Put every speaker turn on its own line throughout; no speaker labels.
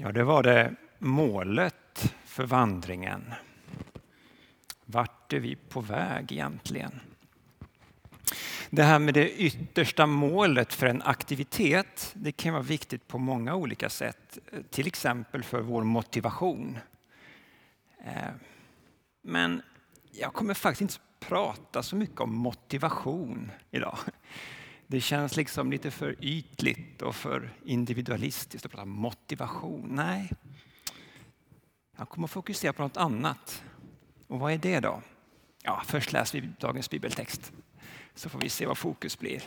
Ja, det var det målet för vandringen. Vart är vi på väg egentligen? Det här med det yttersta målet för en aktivitet, det kan vara viktigt på många olika sätt. Till exempel för vår motivation. Eh, men jag kommer faktiskt inte prata så mycket om motivation idag. Det känns liksom lite för ytligt och för individualistiskt att prata motivation. Nej, jag kommer att fokusera på något annat. Och vad är det då? Ja, först läser vi dagens bibeltext så får vi se vad fokus blir.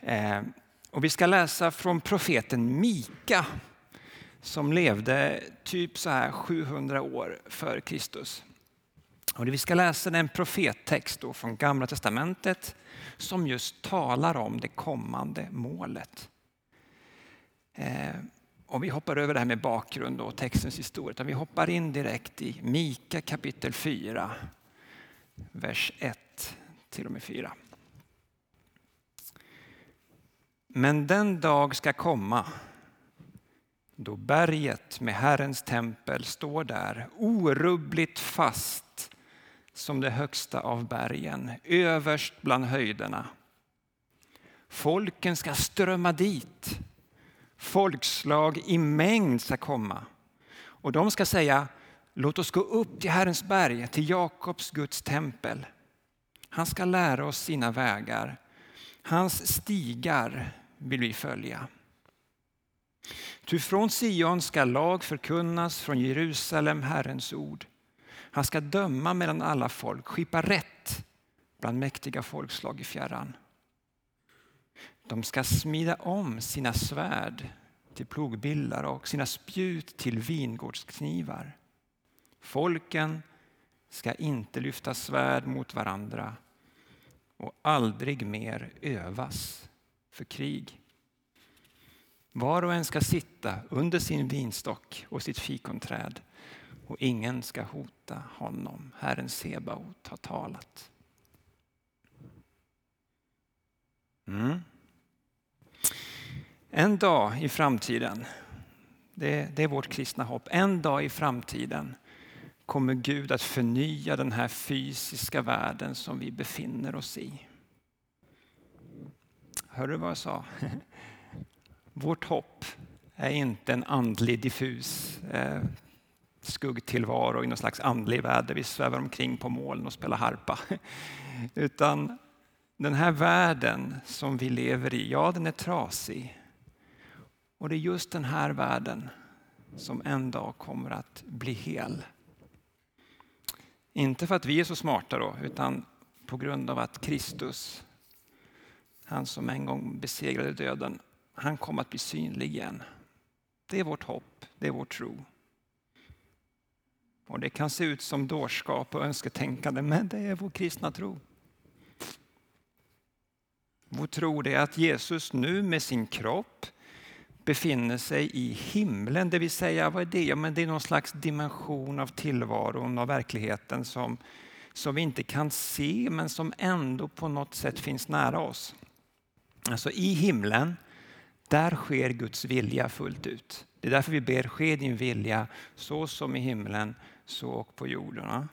Eh, och vi ska läsa från profeten Mika som levde typ så här 700 år före Kristus. Och vi ska läsa en profettext då från Gamla Testamentet som just talar om det kommande målet. Eh, och vi hoppar över det här med bakgrund och textens historia. Utan vi hoppar in direkt i Mika kapitel 4, vers 1 till och med 4. Men den dag ska komma då berget med Herrens tempel står där orubbligt fast som det högsta av bergen, överst bland höjderna. Folken ska strömma dit. Folkslag i mängd ska komma. Och de ska säga, låt oss gå upp till Herrens berg, till Jakobs Guds tempel. Han ska lära oss sina vägar. Hans stigar vill vi följa. Ty från Sion ska lag förkunnas, från Jerusalem Herrens ord. Han ska döma mellan alla folk, skipa rätt bland mäktiga folkslag i fjärran. De ska smida om sina svärd till plogbillar och sina spjut till vingårdsknivar. Folken ska inte lyfta svärd mot varandra och aldrig mer övas för krig. Var och en ska sitta under sin vinstock och sitt fikonträd och ingen ska hota honom. Herren Sebaot har talat. Mm. En dag i framtiden, det, det är vårt kristna hopp, en dag i framtiden kommer Gud att förnya den här fysiska världen som vi befinner oss i. Hör du vad jag sa? Vårt hopp är inte en andlig diffus eh, skuggtillvaro i någon slags andlig värld där vi svävar omkring på moln och spelar harpa. Utan den här världen som vi lever i, ja den är trasig. Och det är just den här världen som en dag kommer att bli hel. Inte för att vi är så smarta då, utan på grund av att Kristus, han som en gång besegrade döden, han kommer att bli synlig igen. Det är vårt hopp, det är vår tro. Och det kan se ut som dårskap och önsketänkande, men det är vår kristna tro. Vår tro är att Jesus nu med sin kropp befinner sig i himlen, det vill säga vad är det? Ja, men det är någon slags dimension av tillvaron och verkligheten som, som vi inte kan se men som ändå på något sätt finns nära oss. Alltså i himlen, där sker Guds vilja fullt ut. Det är därför vi ber, ske din vilja så som i himlen, så och på jorden.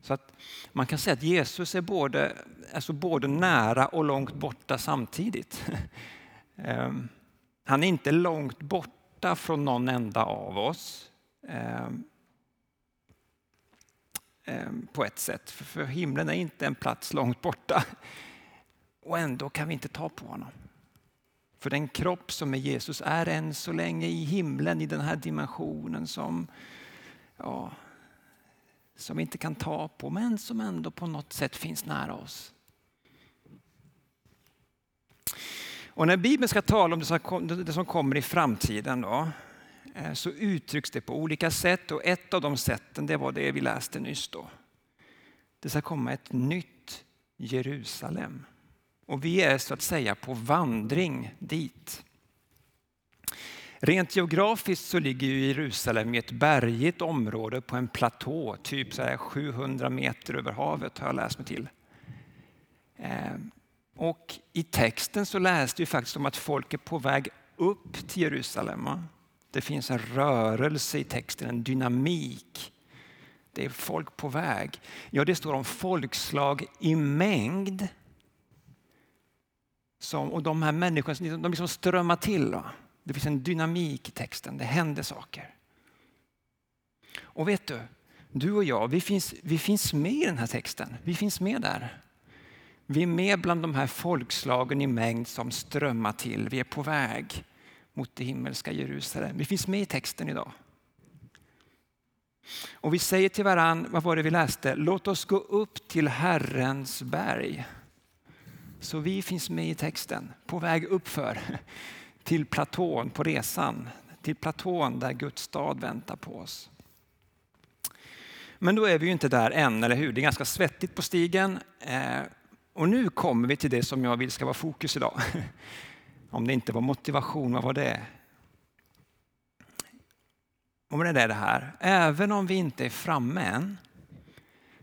Så att man kan säga att Jesus är både, alltså både nära och långt borta samtidigt. Ehm, han är inte långt borta från någon enda av oss. Ehm, ehm, på ett sätt, för himlen är inte en plats långt borta. Och ändå kan vi inte ta på honom. För den kropp som är Jesus är än så länge i himlen, i den här dimensionen som, ja, som vi inte kan ta på, men som ändå på något sätt finns nära oss. Och när Bibeln ska tala om det som kommer i framtiden då, eh, så uttrycks det på olika sätt och ett av de sätten det var det vi läste nyss. Då. Det ska komma ett nytt Jerusalem. Och vi är så att säga på vandring dit. Rent geografiskt så ligger Jerusalem i ett bergigt område på en platå, typ så 700 meter över havet har jag läst mig till. Eh, och i texten så läste vi faktiskt om att folk är på väg upp till Jerusalem. Det finns en rörelse i texten, en dynamik. Det är folk på väg. Ja, det står om folkslag i mängd. Som, och de här människorna de liksom strömmar till. Va? Det finns en dynamik i texten, det händer saker. Och vet du, du och jag, vi finns, vi finns med i den här texten. Vi finns med där. Vi är med bland de här folkslagen i mängd som strömmar till. Vi är på väg mot det himmelska Jerusalem. Vi finns med i texten idag. Och vi säger till varann, vad var det vi läste? Låt oss gå upp till Herrens berg. Så vi finns med i texten, på väg uppför till platån på resan. Till platån där Guds stad väntar på oss. Men då är vi ju inte där än, eller hur? Det är ganska svettigt på stigen. Eh, och nu kommer vi till det som jag vill ska vara fokus idag. Om det inte var motivation, vad var det? Om det är det här, även om vi inte är framme än,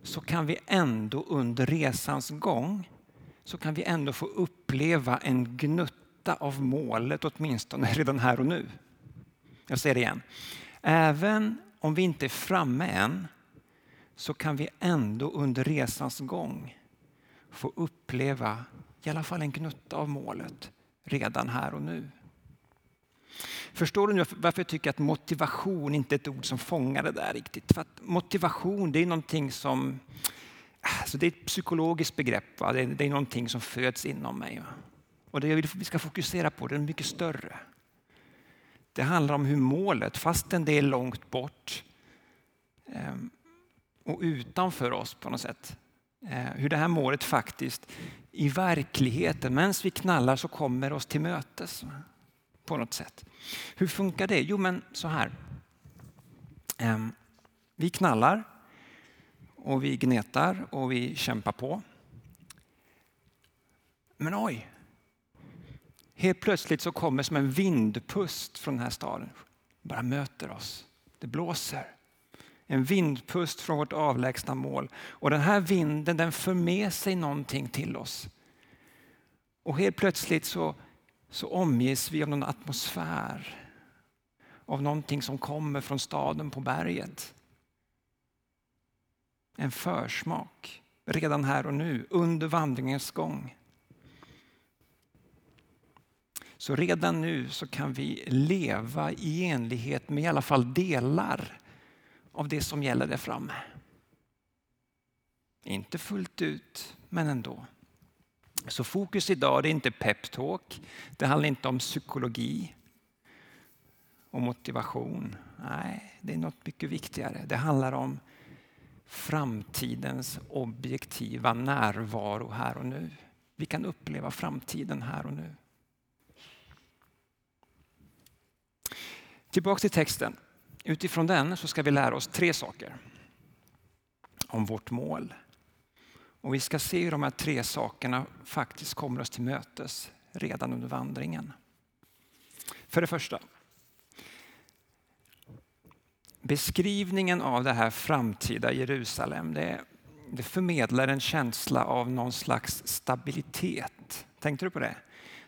så kan vi ändå under resans gång, så kan vi ändå få uppleva en gnutta av målet åtminstone redan här och nu. Jag säger det igen. Även om vi inte är framme än, så kan vi ändå under resans gång få uppleva i alla fall en gnutta av målet redan här och nu. Förstår du nu varför jag tycker att motivation inte är ett ord som fångar det där riktigt? För att motivation det är någonting som, alltså det är ett psykologiskt begrepp. Va? Det, är, det är någonting som föds inom mig. Va? Och det vi ska fokusera på det är mycket större. Det handlar om hur målet, fastän det är långt bort ehm, och utanför oss på något sätt, eh, hur det här målet faktiskt i verkligheten, medan vi knallar så kommer oss till mötes på något sätt. Hur funkar det? Jo, men så här. Ehm, vi knallar och vi gnetar och vi kämpar på. Men oj! Helt plötsligt så kommer som en vindpust från den här staden. Bara möter oss. Det blåser en vindpust från vårt avlägsna mål. Och den här vinden den för med sig någonting till oss. Och helt plötsligt så, så omges vi av någon atmosfär. Av någonting som kommer från staden på berget. En försmak redan här och nu under vandringens gång. Så redan nu så kan vi leva i enlighet med i alla fall delar av det som gäller där framme. Inte fullt ut, men ändå. Så fokus idag det är inte peptalk. Det handlar inte om psykologi och motivation. Nej, det är något mycket viktigare. Det handlar om framtidens objektiva närvaro här och nu. Vi kan uppleva framtiden här och nu. Tillbaks till texten. Utifrån den så ska vi lära oss tre saker om vårt mål. Och vi ska se hur de här tre sakerna faktiskt kommer oss till mötes redan under vandringen. För det första. Beskrivningen av det här framtida Jerusalem det, det förmedlar en känsla av någon slags stabilitet. Tänkte du på det?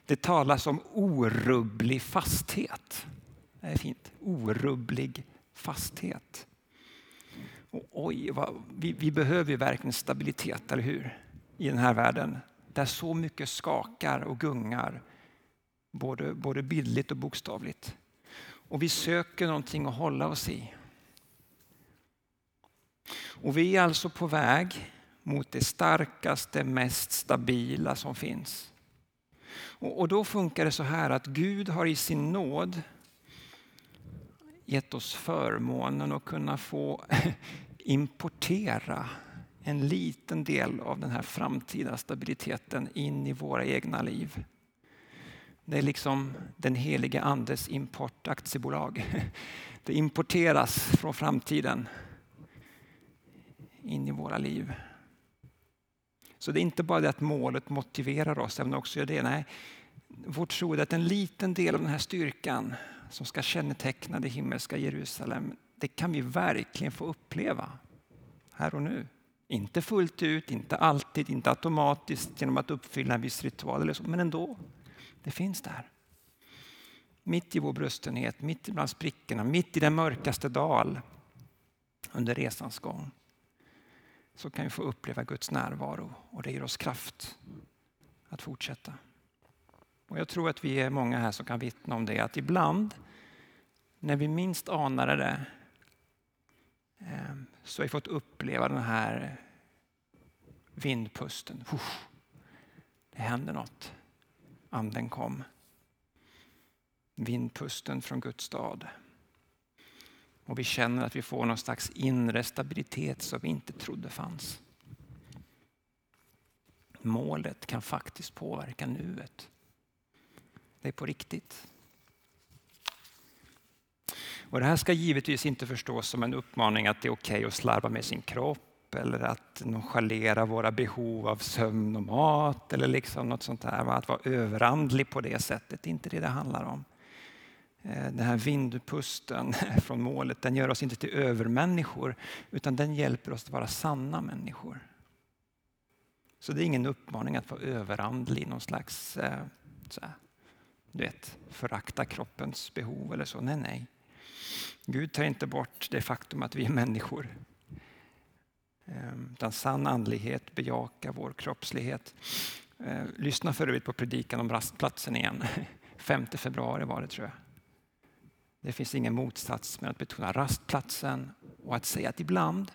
Det talas om orubblig fasthet. Det är fint. Orubblig fasthet. Och oj, vad, vi, vi behöver ju verkligen stabilitet, eller hur? I den här världen där så mycket skakar och gungar. Både, både bildligt och bokstavligt. Och vi söker någonting att hålla oss i. Och vi är alltså på väg mot det starkaste, mest stabila som finns. Och, och då funkar det så här att Gud har i sin nåd gett oss förmånen att kunna få importera en liten del av den här framtida stabiliteten in i våra egna liv. Det är liksom den helige Andes importaktiebolag. Det importeras från framtiden in i våra liv. Så det är inte bara det att målet motiverar oss, även också det. Nej, vår tro är att en liten del av den här styrkan som ska känneteckna det himmelska Jerusalem, det kan vi verkligen få uppleva här och nu. Inte fullt ut, inte alltid, inte automatiskt genom att uppfylla en viss ritual eller så, men ändå. Det finns där. mitt i vår brustenhet, mitt bland sprickorna, mitt i den mörkaste dal under resans gång så kan vi få uppleva Guds närvaro och det ger oss kraft att fortsätta. Och jag tror att vi är många här som kan vittna om det att ibland när vi minst anade det ehm, så har vi fått uppleva den här vindpusten. Det hände något. Anden kom. Vindpusten från Guds stad. Och vi känner att vi får någon slags inre stabilitet som vi inte trodde fanns. Målet kan faktiskt påverka nuet. Det är på riktigt. Och det här ska givetvis inte förstås som en uppmaning att det är okej okay att slarva med sin kropp eller att nonchalera våra behov av sömn och mat eller liksom något sånt där. Att vara överandlig på det sättet, det är inte det det handlar om. Eh, den här vindpusten från målet, den gör oss inte till övermänniskor utan den hjälper oss att vara sanna människor. Så det är ingen uppmaning att vara överandlig, någon slags eh, så här, du vet, förakta kroppens behov eller så. Nej, nej. Gud tar inte bort det faktum att vi är människor. Ehm, utan sann andlighet bejakar vår kroppslighet. Ehm, lyssna för övrigt på predikan om rastplatsen igen. 5 februari var det tror jag. Det finns ingen motsats mellan att betona rastplatsen och att säga att ibland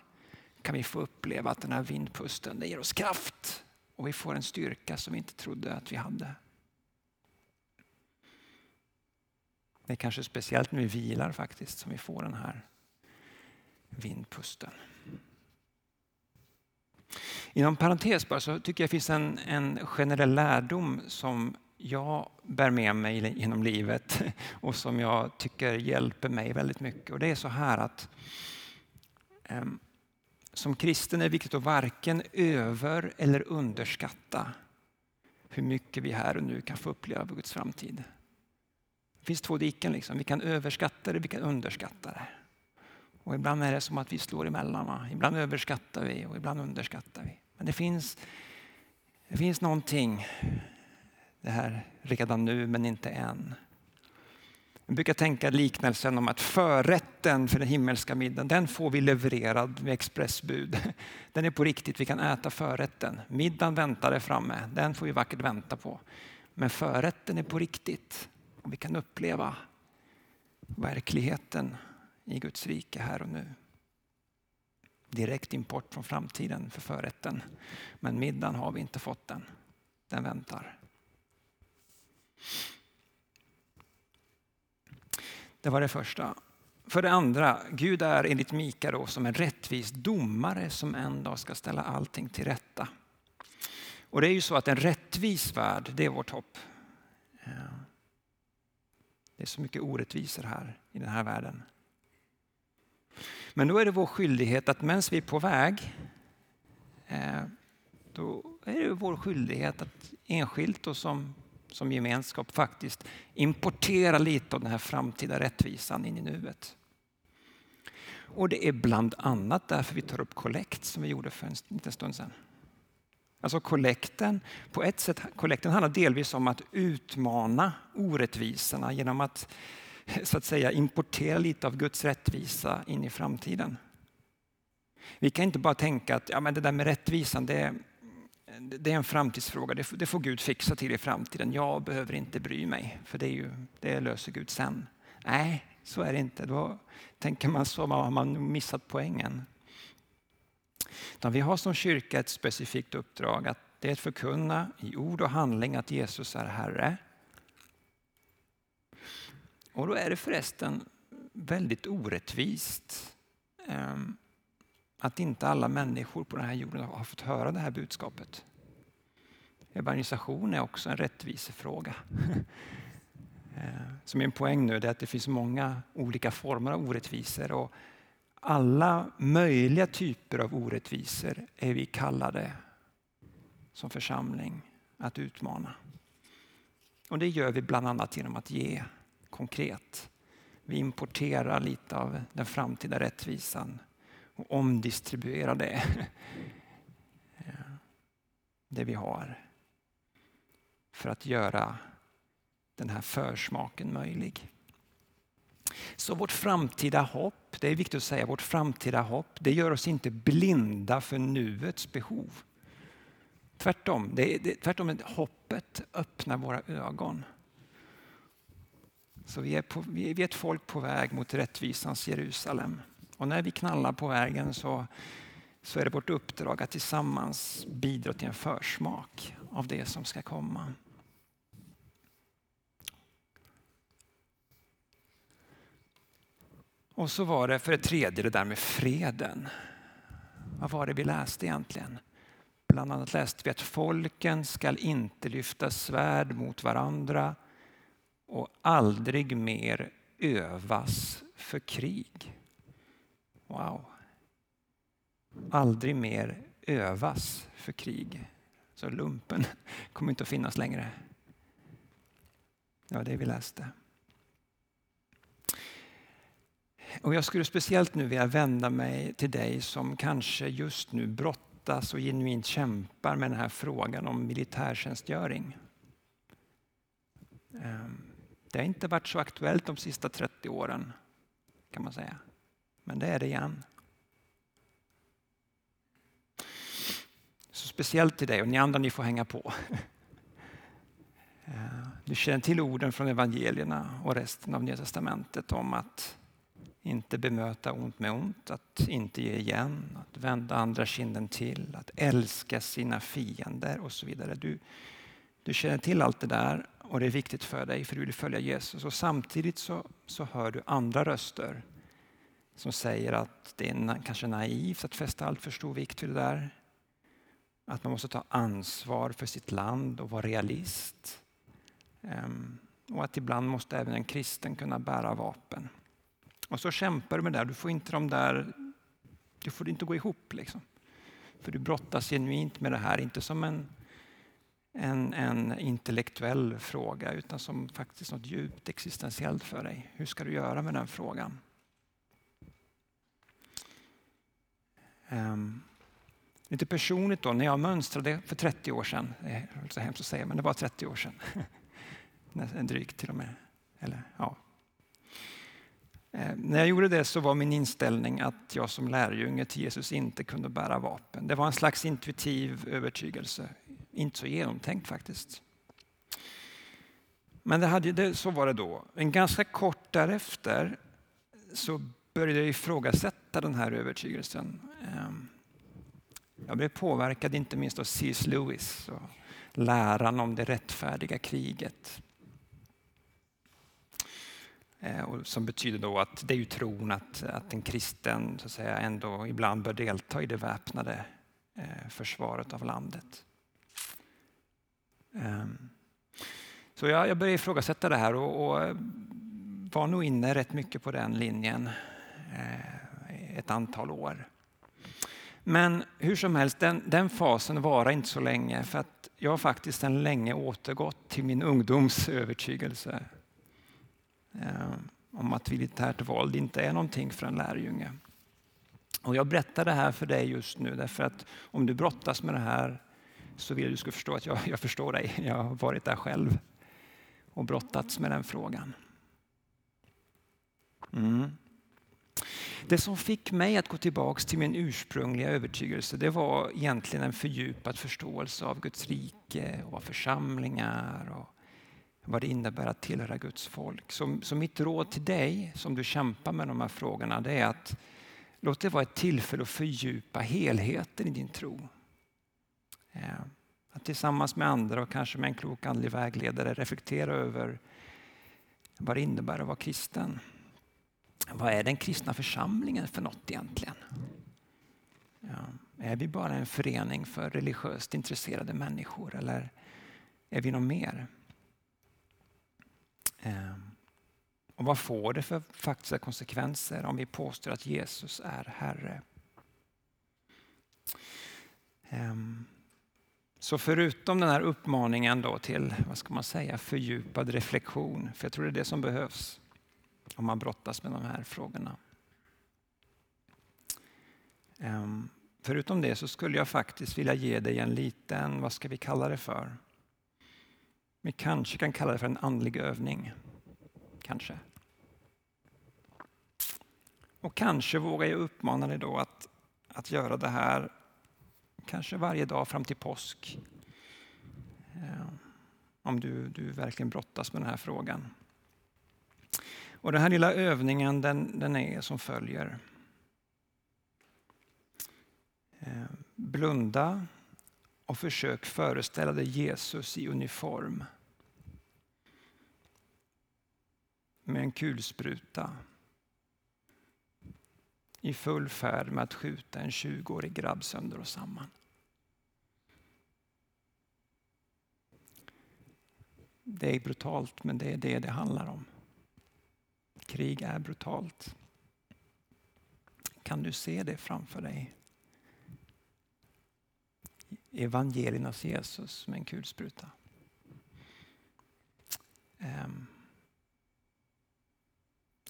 kan vi få uppleva att den här vindpusten ger oss kraft och vi får en styrka som vi inte trodde att vi hade. Det är kanske speciellt när vi vilar faktiskt som vi får den här vindpusten. Inom parentes bara så tycker jag det finns en, en generell lärdom som jag bär med mig genom livet och som jag tycker hjälper mig väldigt mycket. Och det är så här att ehm, som kristen är det viktigt att varken över eller underskatta hur mycket vi här och nu kan få uppleva Guds framtid. Det finns två diken. Liksom. Vi kan överskatta det, vi kan underskatta det. Och ibland är det som att vi slår emellan. Va? Ibland överskattar vi och ibland underskattar vi. Men det finns, det finns någonting, det här redan nu men inte än. Jag brukar tänka liknelsen om att förrätten för den himmelska middagen, den får vi levererad med expressbud. Den är på riktigt, vi kan äta förrätten. Middagen väntar där framme, den får vi vackert vänta på. Men förrätten är på riktigt. Och vi kan uppleva verkligheten i Guds rike här och nu. Direkt import från framtiden för förrätten. Men middagen har vi inte fått den. Den väntar. Det var det första. För det andra, Gud är enligt Mika då som en rättvis domare som en dag ska ställa allting till rätta. Och det är ju så att en rättvis värld, det är vårt hopp. Det är så mycket orättvisor här i den här världen. Men då är det vår skyldighet att medan vi är på väg, eh, då är det vår skyldighet att enskilt och som, som gemenskap faktiskt importera lite av den här framtida rättvisan in i nuet. Och det är bland annat därför vi tar upp kollekt som vi gjorde för en liten stund sedan. Alltså kollekten, på ett sätt, kollekten handlar delvis om att utmana orättvisorna genom att så att säga importera lite av Guds rättvisa in i framtiden. Vi kan inte bara tänka att ja, men det där med rättvisan, det, det är en framtidsfråga. Det, det, får Gud fixa till i framtiden. Jag behöver inte bry mig, för det, är ju, det löser Gud sen. Nej, så är det inte. Då tänker man så Man har man missat poängen. Utan vi har som kyrka ett specifikt uppdrag att det är att förkunna i ord och handling att Jesus är Herre. Och då är det förresten väldigt orättvist ehm, att inte alla människor på den här jorden har fått höra det här budskapet. Evangelisation är också en rättvisefråga. Ehm, så min poäng nu är att det finns många olika former av orättvisor och alla möjliga typer av orättvisor är vi kallade som församling att utmana. Och det gör vi bland annat genom att ge konkret. Vi importerar lite av den framtida rättvisan och omdistribuerar det, det vi har för att göra den här försmaken möjlig. Så vårt framtida hopp, det är viktigt att säga, vårt framtida hopp, det gör oss inte blinda för nuets behov. Tvärtom, det, det, tvärtom hoppet öppnar våra ögon. Så vi är, på, vi är ett folk på väg mot rättvisans Jerusalem. Och när vi knallar på vägen så, så är det vårt uppdrag att tillsammans bidra till en försmak av det som ska komma. Och så var det för det tredje det där med freden. Vad var det vi läste egentligen? Bland annat läste vi att folken skall inte lyfta svärd mot varandra och aldrig mer övas för krig. Wow. Aldrig mer övas för krig. Så lumpen kommer inte att finnas längre. Det var det vi läste. Och jag skulle speciellt nu vilja vända mig till dig som kanske just nu brottas och genuint kämpar med den här frågan om militärtjänstgöring. Ehm, det har inte varit så aktuellt de sista 30 åren kan man säga. Men det är det igen. Så speciellt till dig och ni andra ni får hänga på. Ehm, du känner till orden från evangelierna och resten av Nya Testamentet om att inte bemöta ont med ont, att inte ge igen, att vända andra kinden till, att älska sina fiender och så vidare. Du, du känner till allt det där och det är viktigt för dig för du vill följa Jesus. Och samtidigt så, så hör du andra röster som säger att det är kanske naivt att fästa allt för stor vikt vid det där. Att man måste ta ansvar för sitt land och vara realist. Um, och att ibland måste även en kristen kunna bära vapen. Och så kämpar du med det där. Du får inte de där, du får inte gå ihop liksom. För du brottas genuint med det här, inte som en, en, en intellektuell fråga utan som faktiskt något djupt existentiellt för dig. Hur ska du göra med den frågan? Um, lite personligt då, när jag mönstrade för 30 år sedan, det är så hemskt att säga men det var 30 år sedan, drygt till och med, eller ja, Eh, när jag gjorde det så var min inställning att jag som lärjunge till Jesus inte kunde bära vapen. Det var en slags intuitiv övertygelse. Inte så genomtänkt faktiskt. Men det hade, så var det då. En ganska kort därefter så började jag ifrågasätta den här övertygelsen. Ehm, jag blev påverkad inte minst av C.S. Lewis och läran om det rättfärdiga kriget. Eh, och som betyder då att det är ju tron att, att en kristen så att säga, ändå ibland bör delta i det väpnade eh, försvaret av landet. Ehm, så jag, jag började ifrågasätta det här och, och eh, var nog inne rätt mycket på den linjen ett antal år. Men hur som helst, den, den fasen varar inte så länge för att jag har faktiskt sedan länge återgått till min ungdoms övertygelse ehm, om att militärt våld inte är någonting för en lärjunge. Och jag berättar det här för dig just nu därför att om du brottas med det här så vill du ska förstå att jag, jag förstår dig. Jag har varit där själv och brottats med den frågan. Mm. Det som fick mig att gå tillbaks till min ursprungliga övertygelse det var egentligen en fördjupad förståelse av Guds rike och församlingar och vad det innebär att tillhöra Guds folk. Så, så mitt råd till dig som du kämpar med de här frågorna det är att låt det vara ett tillfälle att fördjupa helheten i din tro. Eh, att tillsammans med andra och kanske med en klok andlig vägledare reflektera över vad det innebär att vara kristen. Vad är den kristna församlingen för något egentligen? Ja, är vi bara en förening för religiöst intresserade människor eller är vi något mer? Ehm, och vad får det för faktiska konsekvenser om vi påstår att Jesus är Herre? Ehm, så förutom den här uppmaningen då till vad ska man säga, fördjupad reflektion, för jag tror det är det som behövs om man brottas med de här frågorna. Ehm, förutom det så skulle jag faktiskt vilja ge dig en liten, vad ska vi kalla det för? Vi kanske kan kalla det för en andlig övning. Kanske. Och kanske vågar jag uppmana dig då att, att göra det här kanske varje dag fram till påsk. Eh, om du, du verkligen brottas med den här frågan. Och den här lilla övningen den, den är som följer. Eh, blunda och försök föreställa dig Jesus i uniform. Med en kulspruta. I full färd med att skjuta en 20-årig grabb sönder och samman. Det är brutalt, men det är det det handlar om. Krig är brutalt. Kan du se det framför dig? evangeliernas Jesus med en kulspruta. Um,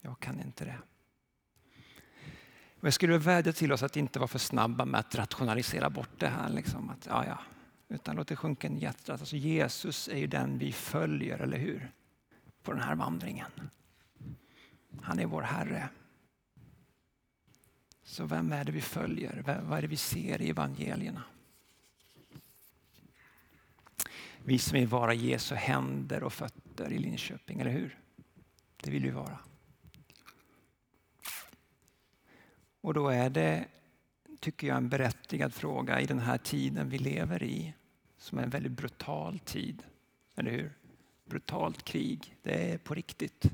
jag kan inte det. Och jag skulle vädja till oss att inte vara för snabba med att rationalisera bort det här. Liksom, att, ja, ja. Utan låt det sjunka in i hjärtat. Alltså Jesus är ju den vi följer, eller hur? På den här vandringen. Han är vår Herre. Så vem är det vi följer? Vad är det vi ser i evangelierna? Vi som vill vara Jesu händer och fötter i Linköping, eller hur? Det vill vi vara. Och då är det, tycker jag, en berättigad fråga i den här tiden vi lever i, som är en väldigt brutal tid. Eller hur? Brutalt krig, det är på riktigt.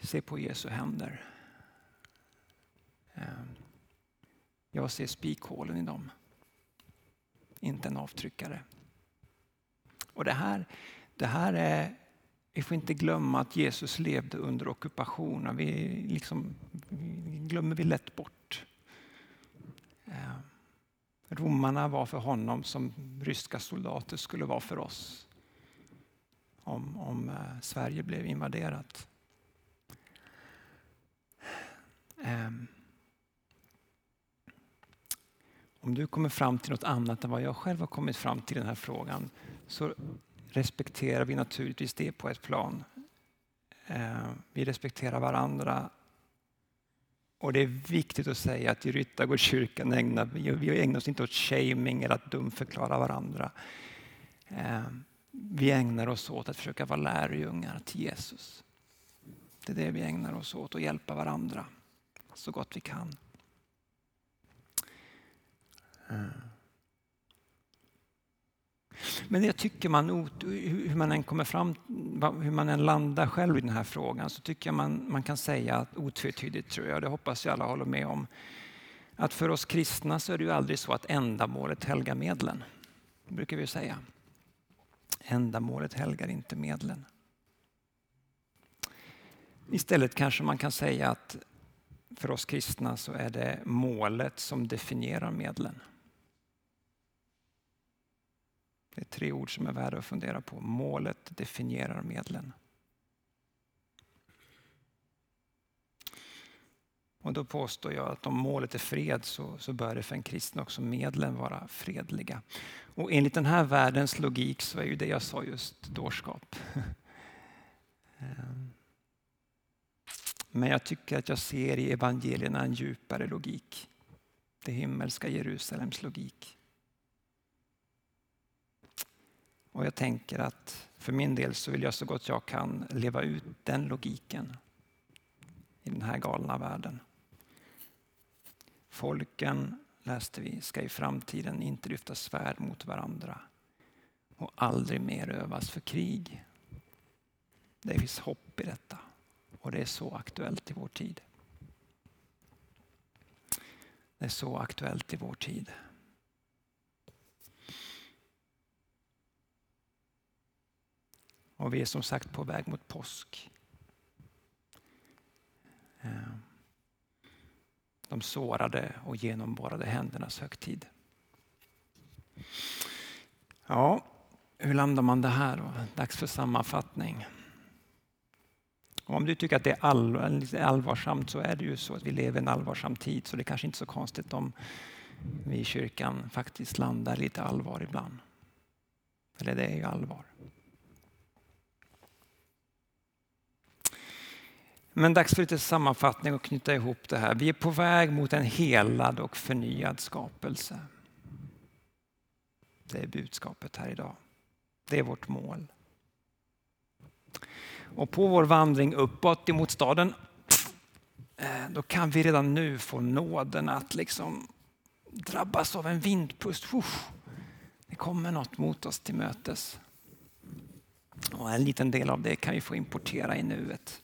Se på Jesu händer. Ehm, jag ser spikhålen i dem inte en avtryckare. Och det här, det här är, vi får inte glömma att Jesus levde under ockupationen. Vi, liksom, vi glömmer vi lätt bort. Eh, romarna var för honom som ryska soldater skulle vara för oss om, om eh, Sverige blev invaderat. Ehm. Om du kommer fram till något annat än vad jag själv har kommit fram till i den här frågan så respekterar vi naturligtvis det på ett plan. Eh, vi respekterar varandra. Och det är viktigt att säga att i Ryttargårdskyrkan ägnar vi ägnar oss inte åt shaming eller att dumförklara varandra. Eh, vi ägnar oss åt att försöka vara lärjungar till Jesus. Det är det vi ägnar oss åt, att hjälpa varandra så gott vi kan. Eh. Men jag tycker man, hur man än kommer fram, hur man än landar själv i den här frågan, så tycker jag man, man kan säga att otvetydigt, tror jag, det hoppas jag alla håller med om, att för oss kristna så är det ju aldrig så att ändamålet helgar medlen. Det brukar vi säga. Ändamålet helgar inte medlen. Istället kanske man kan säga att för oss kristna så är det målet som definierar medlen. Det är tre ord som är värda att fundera på. Målet definierar medlen. Och då påstår jag att om målet är fred så, så bör det för en kristen också medlen vara fredliga. Och enligt den här världens logik så är ju det jag sa just dårskap. Ehm. Men jag tycker att jag ser i evangelierna en djupare logik. Det himmelska Jerusalems logik. Och jag tänker att för min del så vill jag så gott jag kan leva ut den logiken i den här galna världen. Folken, läste vi, ska i framtiden inte lyfta svärd mot varandra och aldrig mer övas för krig. Det finns hopp i detta och det är så aktuellt i vår tid. Det är så aktuellt i vår tid. Och vi är som sagt på väg mot påsk. Ehm. De sårade och genomborrade händernas högtid. Ja, hur landar man det här då? Dags för sammanfattning. Och om du tycker att det är all, allvarsamt så är det ju så att vi lever i en allvarsam tid så det är kanske inte så konstigt om vi i kyrkan faktiskt landar lite allvar ibland. Eller det är ju allvar. Men dags för lite sammanfattning och knyta ihop det här. Vi är på väg mot en helad och förnyad skapelse. Det är budskapet här idag. Det är vårt mål. Och på vår vandring uppåt emot staden, eh, då kan vi redan nu få nåden att liksom drabbas av en vindpust. Det kommer något mot oss till mötes. Och en liten del av det kan vi få importera i nuet.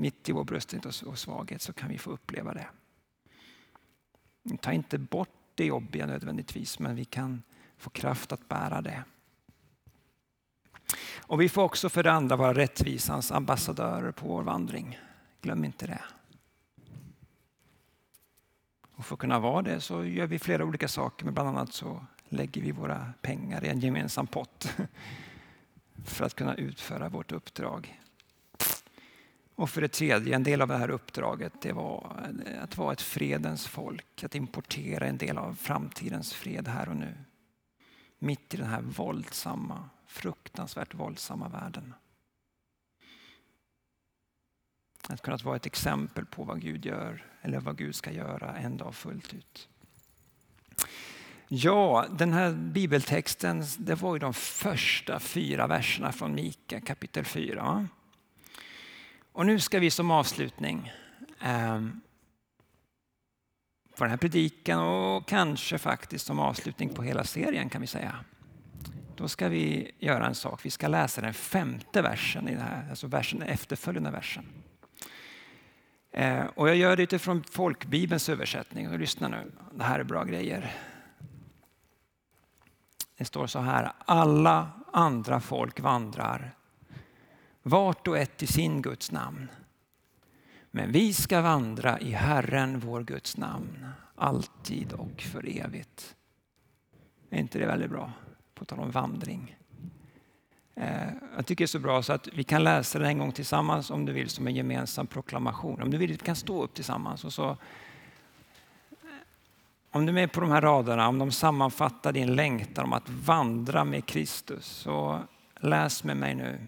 Mitt i vår brösthet och svaghet så kan vi få uppleva det. Ta inte bort det jobbiga nödvändigtvis, men vi kan få kraft att bära det. Och vi får också för det andra vara rättvisans ambassadörer på vår vandring. Glöm inte det. Och för att kunna vara det så gör vi flera olika saker, men bland annat så lägger vi våra pengar i en gemensam pott för att kunna utföra vårt uppdrag. Och för det tredje, en del av det här uppdraget det var eh, att vara ett fredens folk, att importera en del av framtidens fred här och nu. Mitt i den här våldsamma, fruktansvärt våldsamma världen. Att kunna vara ett exempel på vad Gud gör eller vad Gud ska göra en dag fullt ut. Ja, den här bibeltexten det var ju de första fyra verserna från Mika kapitel 4. Och nu ska vi som avslutning eh, på den här predikan och kanske faktiskt som avslutning på hela serien kan vi säga. Då ska vi göra en sak. Vi ska läsa den femte versen i det här, alltså versen efterföljande versen. Eh, och jag gör det utifrån folkbibelns översättning. Och lyssna nu, det här är bra grejer. Det står så här, alla andra folk vandrar vart och ett i sin Guds namn. Men vi ska vandra i Herren vår Guds namn, alltid och för evigt. Är inte det väldigt bra? På tal om vandring. Eh, jag tycker det är så bra så att vi kan läsa det en gång tillsammans om du vill som en gemensam proklamation. Om du vill vi kan stå upp tillsammans och så eh, om du är med på de här raderna, om de sammanfattar din längtan om att vandra med Kristus, så läs med mig nu.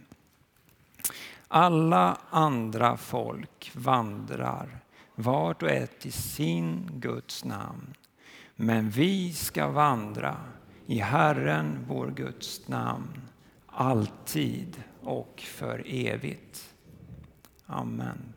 Alla andra folk vandrar, vart och ett i sin Guds namn. Men vi ska vandra i Herren, vår Guds namn, alltid och för evigt. Amen.